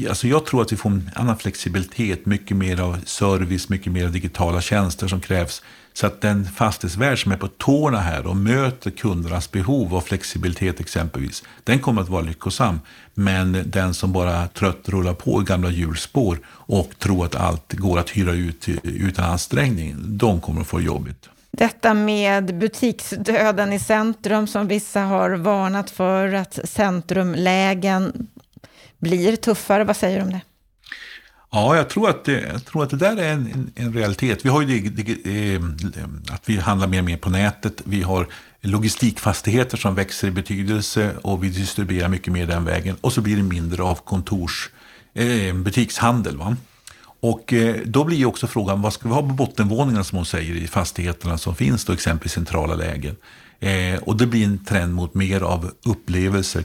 Alltså jag tror att vi får en annan flexibilitet, mycket mer av service, mycket mer digitala tjänster som krävs. Så att den fastighetsvärd som är på tårna här och möter kundernas behov av flexibilitet exempelvis, den kommer att vara lyckosam. Men den som bara trött rullar på i gamla hjulspår och tror att allt går att hyra ut utan ansträngning, de kommer att få jobbigt. Detta med butiksdöden i centrum som vissa har varnat för, att centrumlägen blir tuffare. Vad säger du om det? Ja, jag tror att det, jag tror att det där är en, en, en realitet. Vi har ju det, det, eh, att vi handlar mer och mer på nätet. Vi har logistikfastigheter som växer i betydelse och vi distribuerar mycket mer den vägen. Och så blir det mindre av kontors, eh, butikshandel. Va? Och eh, då blir ju också frågan, vad ska vi ha på bottenvåningarna som hon säger i fastigheterna som finns då exempelvis i centrala lägen. Eh, och det blir en trend mot mer av upplevelser,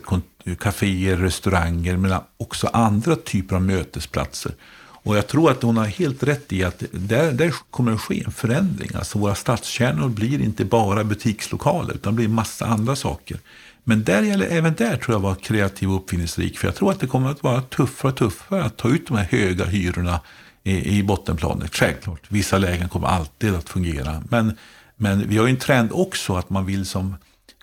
kaféer, restauranger men också andra typer av mötesplatser. Och jag tror att hon har helt rätt i att där, där kommer det ske en förändring. Alltså våra stadskärnor blir inte bara butikslokaler utan blir massa andra saker. Men där gäller, även där tror jag att vara kreativ och uppfinningsrik. För jag tror att det kommer att vara tuffare och tuffare att ta ut de här höga hyrorna i, i bottenplanet. Självklart, vissa lägen kommer alltid att fungera. Men, men vi har ju en trend också att man vill som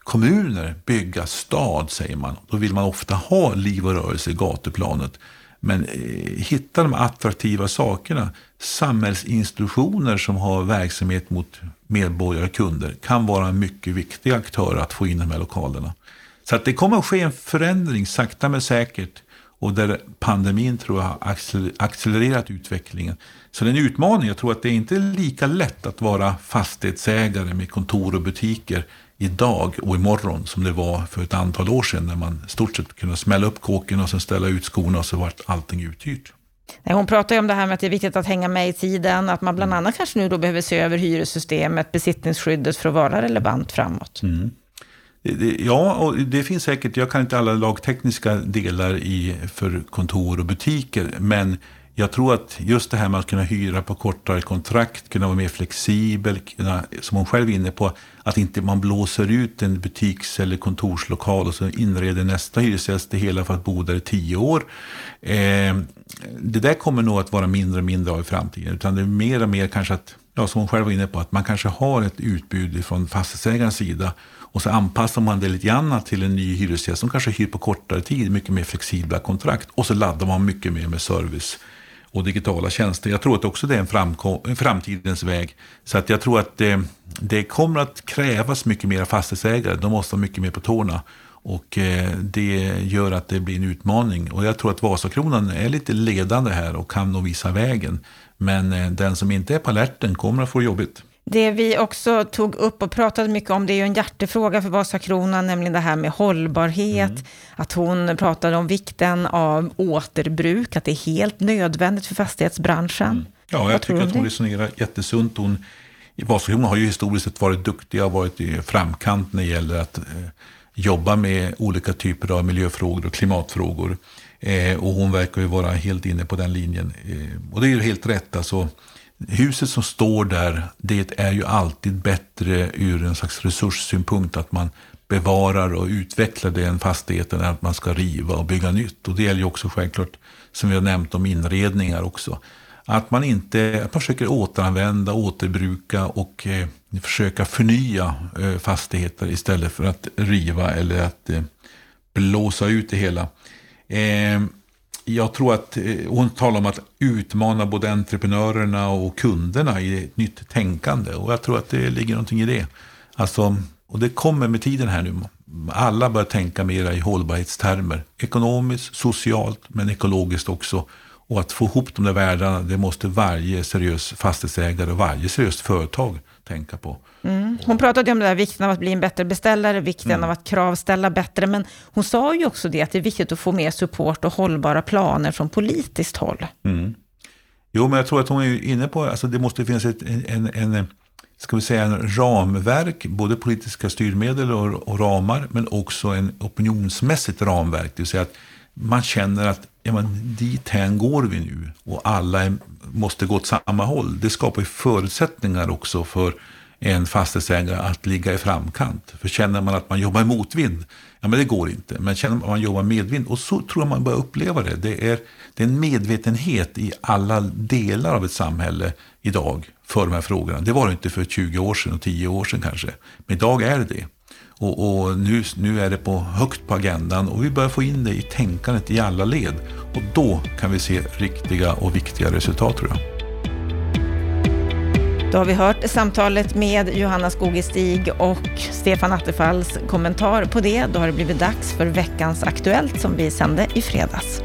kommuner bygga stad, säger man. Då vill man ofta ha liv och rörelse i gatuplanet. Men eh, hitta de attraktiva sakerna. Samhällsinstitutioner som har verksamhet mot medborgare och kunder kan vara en mycket viktig aktör att få in de här lokalerna. Så att det kommer att ske en förändring sakta men säkert. Och där pandemin tror jag har accelererat utvecklingen. Så det är en utmaning. Jag tror att det är inte lika lätt att vara fastighetsägare med kontor och butiker idag och imorgon som det var för ett antal år sedan när man stort sett kunde smälla upp kåken och sen ställa ut skorna och så vart allting uthyrt. Hon pratar ju om det här med att det är viktigt att hänga med i tiden, att man bland mm. annat kanske nu då behöver se över hyressystemet, besittningsskyddet för att vara relevant framåt. Mm. Ja, och det finns säkert, jag kan inte alla lagtekniska delar i, för kontor och butiker, men jag tror att just det här med att kunna hyra på kortare kontrakt, kunna vara mer flexibel, kunna, som hon själv är inne på, att inte man blåser ut en butiks eller kontorslokal och så inreder nästa hyresgäst det hela för att bo där i tio år. Eh, det där kommer nog att vara mindre och mindre av i framtiden, utan det är mer och mer kanske att, ja, som hon själv var inne på, att man kanske har ett utbud från fastighetsägarens sida och så anpassar man det lite grann till en ny hyresgäst som kanske hyr på kortare tid, mycket mer flexibla kontrakt. Och så laddar man mycket mer med service och digitala tjänster. Jag tror att också det är en, en framtidens väg. Så att jag tror att det, det, kommer att krävas mycket mer fastighetsägare. De måste vara mycket mer på tårna. Och eh, det gör att det blir en utmaning. Och jag tror att Vasakronan är lite ledande här och kan nog visa vägen. Men eh, den som inte är på alerten kommer att få jobbigt. Det vi också tog upp och pratade mycket om, det är ju en hjärtefråga för Vasakronan, nämligen det här med hållbarhet. Mm. Att hon pratade om vikten av återbruk, att det är helt nödvändigt för fastighetsbranschen. Mm. Ja, jag Vad tycker att hon resonerar jättesunt. Hon, Vasakronan har ju historiskt sett varit duktiga och varit i framkant när det gäller att eh, jobba med olika typer av miljöfrågor och klimatfrågor. Eh, och hon verkar ju vara helt inne på den linjen. Eh, och det är ju helt rätt. Alltså, huset som står där, det är ju alltid bättre ur en slags resurssynpunkt att man bevarar och utvecklar den fastigheten än att man ska riva och bygga nytt. Och det gäller ju också självklart, som vi har nämnt om inredningar också. Att man inte att man försöker återanvända, återbruka och eh, försöka förnya eh, fastigheter istället för att riva eller att eh, blåsa ut det hela. Eh, jag tror att eh, hon talar om att utmana både entreprenörerna och kunderna i ett nytt tänkande. Och jag tror att det ligger någonting i det. Alltså, och det kommer med tiden här nu. Alla börjar tänka mera i hållbarhetstermer. Ekonomiskt, socialt, men ekologiskt också. Och att få ihop de där världarna, det måste varje seriös fastighetsägare och varje seriöst företag tänka på. Mm. Hon pratade om det där vikten av att bli en bättre beställare, vikten mm. av att kravställa bättre, men hon sa ju också det att det är viktigt att få mer support och hållbara planer från politiskt håll. Mm. Jo, men jag tror att hon är inne på, alltså det måste finnas ett, en, en, ska vi säga, en ramverk, både politiska styrmedel och, och ramar, men också en opinionsmässigt ramverk, det vill säga att man känner att ja, men dithän går vi nu och alla är, måste gå åt samma håll. Det skapar ju förutsättningar också för en fastighetsägare att ligga i framkant. För känner man att man jobbar i motvind, ja men det går inte. Men känner man att man jobbar medvind, och så tror jag man börjar uppleva det. Det är, det är en medvetenhet i alla delar av ett samhälle idag för de här frågorna. Det var det inte för 20 år sedan och 10 år sedan kanske. Men idag är det det. Och, och, nu, nu är det på högt på agendan och vi börjar få in det i tänkandet i alla led. Och då kan vi se riktiga och viktiga resultat tror jag. Då har vi hört samtalet med Johanna Skogestig och Stefan Attefalls kommentar på det. Då har det blivit dags för veckans Aktuellt som vi sände i fredags.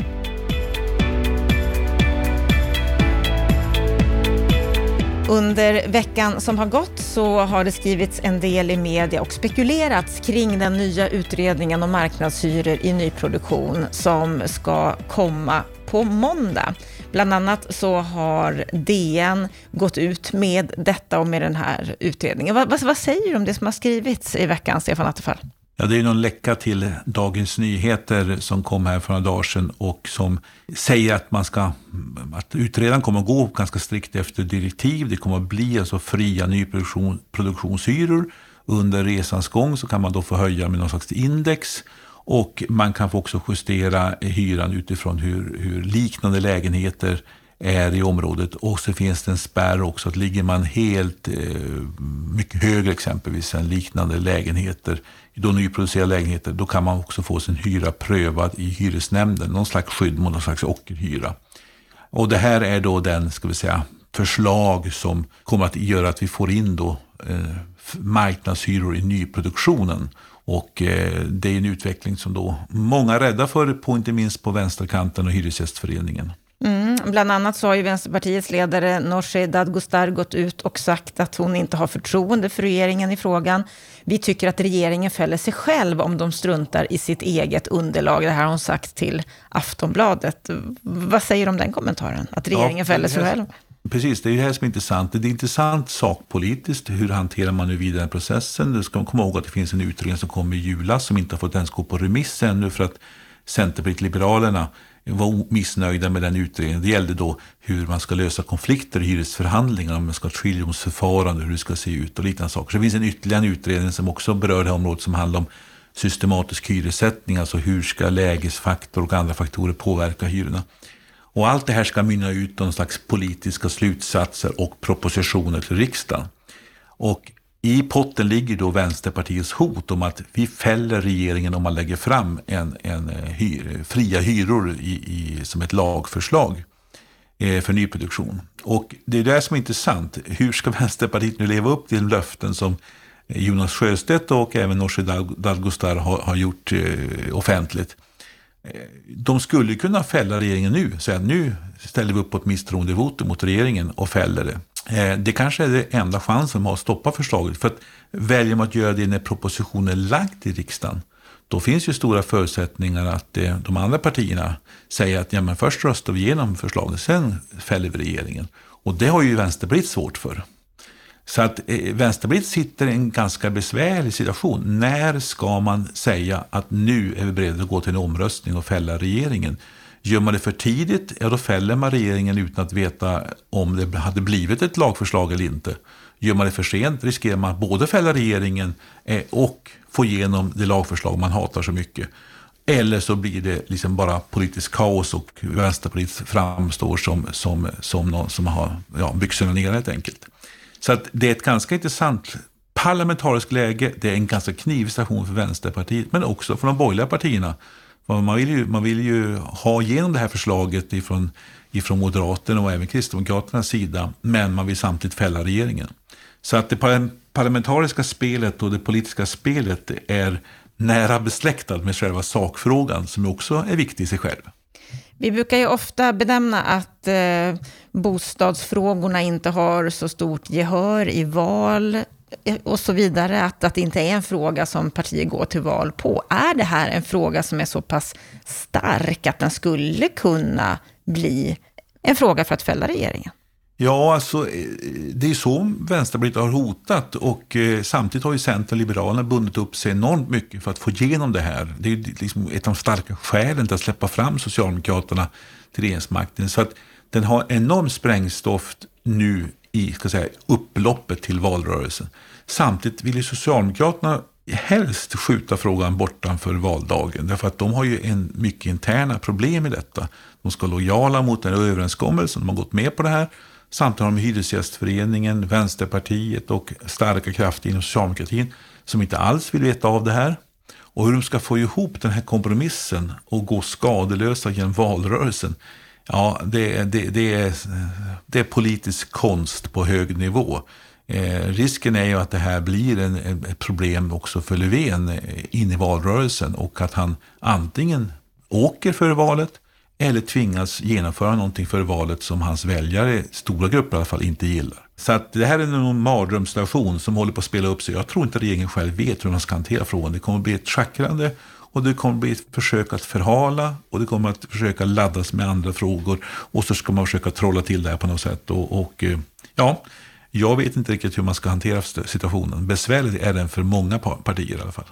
Under veckan som har gått så har det skrivits en del i media och spekulerats kring den nya utredningen om marknadshyror i nyproduktion som ska komma på måndag. Bland annat så har DN gått ut med detta och med den här utredningen. Vad, vad, vad säger du om det som har skrivits i veckan, Stefan Attefall? Ja, det är någon läcka till Dagens Nyheter som kom här för några dagar sedan och som säger att man ska, att utredaren kommer att gå ganska strikt efter direktiv. Det kommer att bli alltså fria nyproduktionshyror. Under resans gång så kan man då få höja med någon slags index och man kan få också justera hyran utifrån hur, hur liknande lägenheter är i området. Och så finns det en spärr också, att ligger man helt eh, mycket högre exempelvis än liknande lägenheter, då nyproducerade lägenheter, då kan man också få sin hyra prövad i hyresnämnden. Någon slags skydd mot någon slags ockerhyra. Och det här är då den, ska vi säga, förslag som kommer att göra att vi får in då eh, marknadshyror i nyproduktionen. Och eh, det är en utveckling som då många är rädda för, på, inte minst på vänsterkanten och Hyresgästföreningen. Bland annat så har ju Vänsterpartiets ledare Nooshi Dadgostar gått ut och sagt att hon inte har förtroende för regeringen i frågan. Vi tycker att regeringen fäller sig själv om de struntar i sitt eget underlag. Det här har hon sagt till Aftonbladet. Vad säger du om den kommentaren? Att regeringen ja, fäller sig själv? Precis, det är det här som är intressant. Det är intressant sakpolitiskt. Hur hanterar man nu vidare processen? Du ska komma ihåg att det finns en utredning som kom i julas som inte har fått ens gå på remiss ännu för att Centerpartiet Liberalerna var missnöjda med den utredningen. Det gällde då hur man ska lösa konflikter i hyresförhandlingar, om man ska ha ett skiljedomsförfarande, hur det ska se ut och liknande saker. Så det finns en ytterligare utredning som också berör det här området som handlar om systematisk hyressättning, alltså hur ska lägesfaktor och andra faktorer påverka hyrorna. Och allt det här ska mynna ut i någon slags politiska slutsatser och propositioner till riksdagen. Och i potten ligger då Vänsterpartiets hot om att vi fäller regeringen om man lägger fram en, en eh, hyr, fria hyror i, i, som ett lagförslag eh, för nyproduktion. Och det är det som är intressant. Hur ska Vänsterpartiet nu leva upp till löften som eh, Jonas Sjöstedt och även Nooshi Dadgostar har, har gjort eh, offentligt? De skulle kunna fälla regeringen nu, säga nu ställer vi upp på ett misstroendevotum mot regeringen och fäller det. Eh, det kanske är det enda chansen att stoppa förslaget. För att väljer man att göra det när propositionen är lagd i riksdagen, då finns ju stora förutsättningar att eh, de andra partierna säger att ja, men först röstar vi igenom förslaget, sen fäller vi regeringen. Och det har ju Vänsterpartiet svårt för. Så att eh, Vänsterpartiet sitter i en ganska besvärlig situation. När ska man säga att nu är vi beredda att gå till en omröstning och fälla regeringen? Gör man det för tidigt, ja då fäller man regeringen utan att veta om det hade blivit ett lagförslag eller inte. Gör man det för sent riskerar man att både fälla regeringen eh, och få igenom det lagförslag man hatar så mycket. Eller så blir det liksom bara politiskt kaos och Vänsterpartiet framstår som, som, som någon som har ja, byxorna ner helt enkelt. Så att det är ett ganska intressant parlamentariskt läge. Det är en ganska knivig station för Vänsterpartiet, men också för de borgerliga partierna. Man vill ju, man vill ju ha igenom det här förslaget ifrån, ifrån Moderaterna och även Kristdemokraternas sida, men man vill samtidigt fälla regeringen. Så att det parlamentariska spelet och det politiska spelet är nära besläktad med själva sakfrågan, som också är viktig i sig själv. Vi brukar ju ofta benämna att eh, bostadsfrågorna inte har så stort gehör i val och så vidare, att, att det inte är en fråga som partier går till val på. Är det här en fråga som är så pass stark att den skulle kunna bli en fråga för att fälla regeringen? Ja, alltså, eh, det är så Vänsterpartiet har hotat och eh, samtidigt har ju Centern och Liberalerna bundit upp sig enormt mycket för att få igenom det här. Det är liksom ett av de starka skälen till att släppa fram Socialdemokraterna till regeringsmakten. Så att den har enormt sprängstoff nu i ska säga, upploppet till valrörelsen. Samtidigt vill ju Socialdemokraterna helst skjuta frågan bortanför valdagen. Därför att de har ju en, mycket interna problem i detta. De ska lojala mot den överenskommelsen, de har gått med på det här. Samtidigt har de Hyresgästföreningen, Vänsterpartiet och starka krafter inom socialdemokratin som inte alls vill veta av det här. Och hur de ska få ihop den här kompromissen och gå skadelösa genom valrörelsen. Ja, det, det, det, är, det är politisk konst på hög nivå. Eh, risken är ju att det här blir en, ett problem också för Löfven eh, in i valrörelsen och att han antingen åker före valet eller tvingas genomföra någonting före valet som hans väljare, stora grupper i alla fall, inte gillar. Så att det här är en mardrömsstation som håller på att spela upp sig. Jag tror inte regeringen själv vet hur man ska hantera frågan. Det kommer att bli ett schackrande och det kommer bli ett försök att förhala och det kommer att försöka laddas med andra frågor och så ska man försöka trolla till det här på något sätt. Och, och eh, ja, jag vet inte riktigt hur man ska hantera situationen. Besvärlig är den för många partier i alla fall.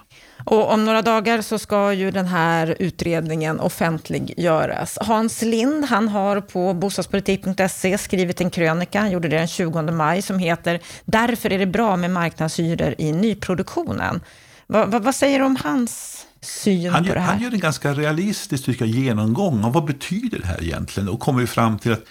Och om några dagar så ska ju den här utredningen offentliggöras. Hans Lind, han har på bostadspolitik.se skrivit en krönika, han gjorde det den 20 maj, som heter “Därför är det bra med marknadshyror i nyproduktionen”. Va, va, vad säger du om hans syn han på det här? Han gör en ganska realistisk tycker jag, genomgång av vad betyder det här egentligen och kommer fram till att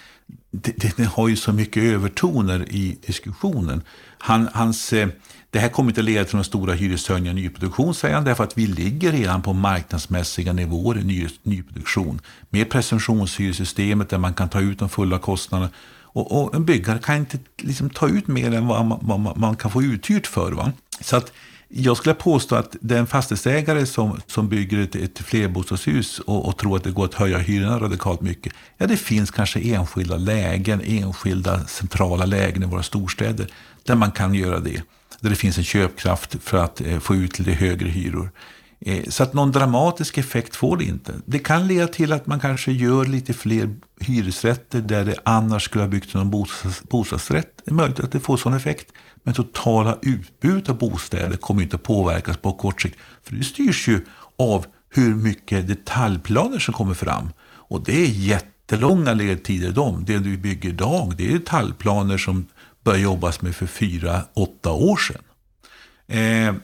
det, det, har ju så mycket övertoner i diskussionen. Han, hans, eh, det här kommer inte att leda till några stora hyreshöjningar i nyproduktion, säger han, därför att vi ligger redan på marknadsmässiga nivåer i ny, nyproduktion. Med presumtionshyresystemet där man kan ta ut de fulla kostnaderna. Och, och en byggare kan inte liksom ta ut mer än vad man, vad man, kan få uthyrt för. Va? Så att jag skulle påstå att den fastighetsägare som, som bygger ett, ett flerbostadshus och, och tror att det går att höja hyrorna radikalt mycket. Ja, det finns kanske enskilda lägen, enskilda centrala lägen i våra storstäder där man kan göra det. Där det finns en köpkraft för att eh, få ut lite högre hyror. Eh, så att någon dramatisk effekt får det inte. Det kan leda till att man kanske gör lite fler hyresrätter där det annars skulle ha byggts någon bostads, bostadsrätt. Det är möjligt att det får sån effekt. Men totala utbudet av bostäder kommer inte att påverkas på kort sikt. För det styrs ju av hur mycket detaljplaner som kommer fram. Och det är jättelånga ledtider de. Det vi bygger idag, det är detaljplaner som började jobbas med för fyra, åtta år sedan. Eh,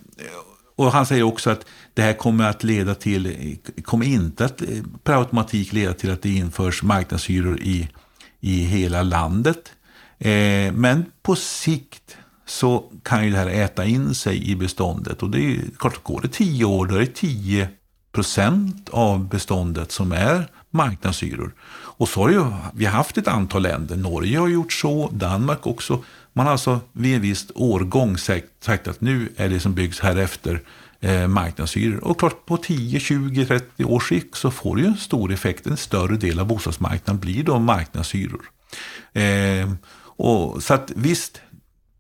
och han säger också att det här kommer att leda till, kommer inte att per automatik leda till att det införs marknadshyror i, i hela landet. Eh, men på sikt så kan ju det här äta in sig i beståndet. Och det är klart, går det tio år, då är det 10 procent av beståndet som är marknadshyror. Och så har ju, vi har haft ett antal länder, Norge har gjort så, Danmark också. Man har alltså vid en viss årgång sagt, sagt att nu är det som byggs här efter eh, marknadshyror. Och klart på 10, 20, 30 års sikt så får det ju en stor effekt. En större del av bostadsmarknaden blir då marknadshyror. Eh, och, så att visst,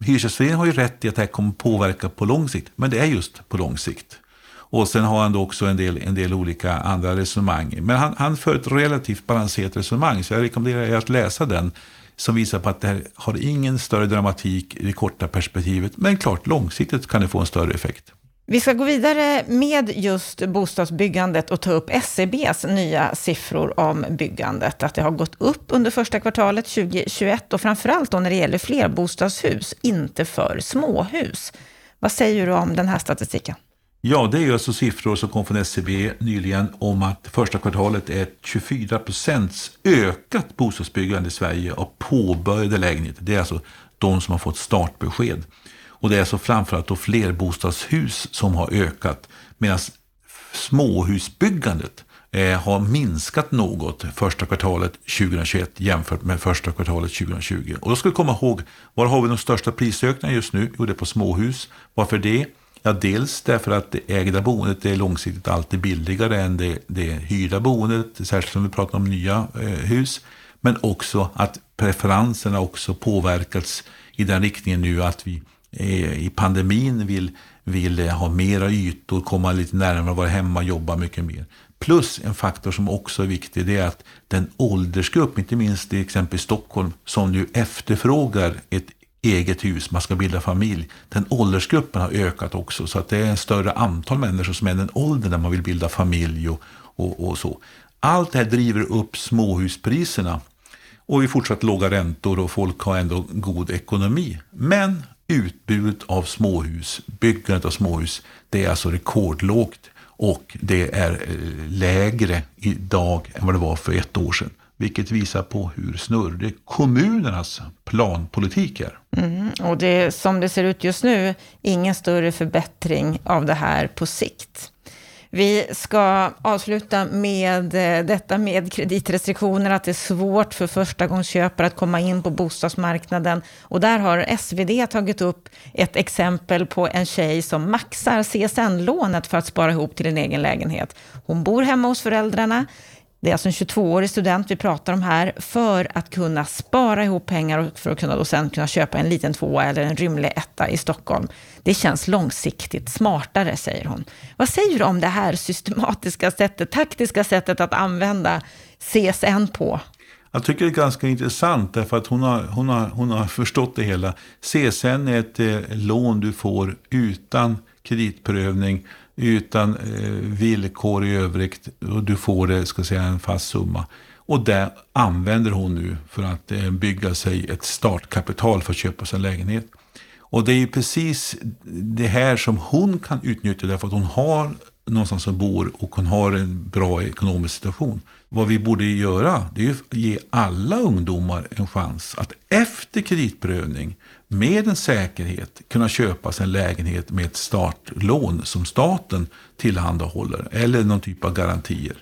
Hyresgästföreningen har ju rätt i att det här kommer påverka på lång sikt, men det är just på lång sikt. Och sen har han då också en del, en del olika andra resonemang. Men han, han för ett relativt balanserat resonemang, så jag rekommenderar er att läsa den. Som visar på att det här har ingen större dramatik i det korta perspektivet. Men klart, långsiktigt kan det få en större effekt. Vi ska gå vidare med just bostadsbyggandet och ta upp SCBs nya siffror om byggandet. Att det har gått upp under första kvartalet 2021 och framförallt då när det gäller flerbostadshus, inte för småhus. Vad säger du om den här statistiken? Ja, det är alltså siffror som kom från SCB nyligen om att första kvartalet är 24 procents ökat bostadsbyggande i Sverige av påbörjade lägenheter. Det är alltså de som har fått startbesked. Och det är alltså framförallt då flerbostadshus som har ökat. Medan småhusbyggandet eh, har minskat något första kvartalet 2021 jämfört med första kvartalet 2020. Och då ska vi komma ihåg, var har vi de största prisökningarna just nu? Jo, det är på småhus. Varför det? Ja, dels därför att det ägda boendet är långsiktigt alltid billigare än det, det hyrda boendet, särskilt om vi pratar om nya eh, hus. Men också att preferenserna också påverkats i den riktningen nu att vi eh, i pandemin vill, vill ha mera ytor, komma lite närmare, vara hemma, jobba mycket mer. Plus en faktor som också är viktig, det är att den åldersgrupp, inte minst i exempel Stockholm, som nu efterfrågar ett eget hus, man ska bilda familj. Den åldersgruppen har ökat också, så att det är en större antal människor som är den åldern när man vill bilda familj och, och, och så. Allt det här driver upp småhuspriserna Och vi fortsatt låga räntor och folk har ändå god ekonomi. Men utbudet av småhus, byggandet av småhus, det är alltså rekordlågt och det är eh, lägre idag än vad det var för ett år sedan. Vilket visar på hur snurrig kommunernas planpolitik är. Mm, och det, som det ser ut just nu, ingen större förbättring av det här på sikt. Vi ska avsluta med eh, detta med kreditrestriktioner, att det är svårt för förstagångsköpare att komma in på bostadsmarknaden. Och där har SvD tagit upp ett exempel på en tjej som maxar CSN-lånet för att spara ihop till en egen lägenhet. Hon bor hemma hos föräldrarna, det är alltså en 22-årig student vi pratar om här, för att kunna spara ihop pengar och för att kunna då sen kunna köpa en liten tvåa eller en rymlig etta i Stockholm. Det känns långsiktigt smartare, säger hon. Vad säger du om det här systematiska sättet, taktiska sättet att använda CSN på? Jag tycker det är ganska intressant därför att hon har, hon har, hon har förstått det hela. CSN är ett eh, lån du får utan kreditprövning utan eh, villkor i övrigt. Och du får det, ska säga, en fast summa. Och det använder hon nu för att eh, bygga sig ett startkapital för att köpa sig en lägenhet. Och det är ju precis det här som hon kan utnyttja därför att hon har någonstans att bor och hon har en bra ekonomisk situation. Vad vi borde göra det är att ge alla ungdomar en chans att efter kreditprövning med en säkerhet kunna köpa sig en lägenhet med ett startlån som staten tillhandahåller eller någon typ av garantier.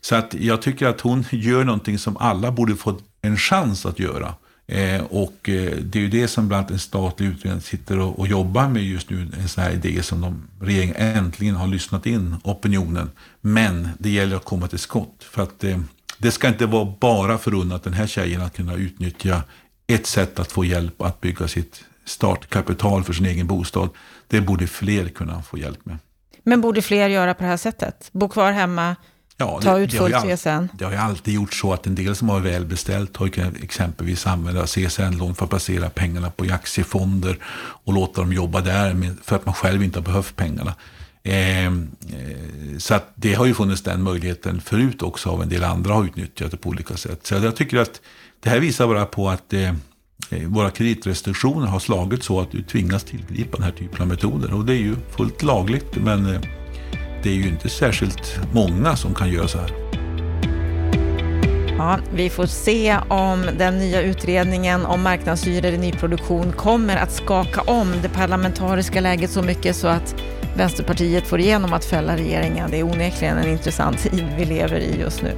Så att jag tycker att hon gör någonting som alla borde få en chans att göra. Eh, och eh, det är ju det som bland annat en statlig utredning sitter och, och, jobbar med just nu. En sån här idé som de, regeringen äntligen har lyssnat in opinionen. Men det gäller att komma till skott. För att eh, det ska inte vara bara förunnat den här tjejen att kunna utnyttja ett sätt att få hjälp att bygga sitt startkapital för sin egen bostad. Det borde fler kunna få hjälp med. Men borde fler göra på det här sättet? Bo kvar hemma, ja, ta ut fullt CSN? Det har ju alltid gjort så att en del som har välbeställt har exempelvis använda CSN-lån för att placera pengarna på aktiefonder och låta dem jobba där för att man själv inte har behövt pengarna. Ehm, eh, så att det har ju funnits den möjligheten förut också av en del andra har utnyttjat det på olika sätt. Så jag tycker att det här visar bara på att eh, eh, våra kreditrestriktioner har slagit så att du tvingas tillgripa den här typen av metoder. Och det är ju fullt lagligt, men eh, det är ju inte särskilt många som kan göra så här. Ja, vi får se om den nya utredningen om marknadshyror i nyproduktion kommer att skaka om det parlamentariska läget så mycket så att Vänsterpartiet får igenom att fälla regeringen. Det är onekligen en intressant tid vi lever i just nu.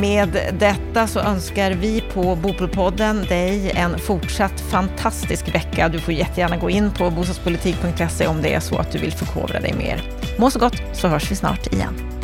Med detta så önskar vi på Bopolpodden dig en fortsatt fantastisk vecka. Du får jättegärna gå in på bostadspolitik.se om det är så att du vill förkovra dig mer. Må så gott så hörs vi snart igen.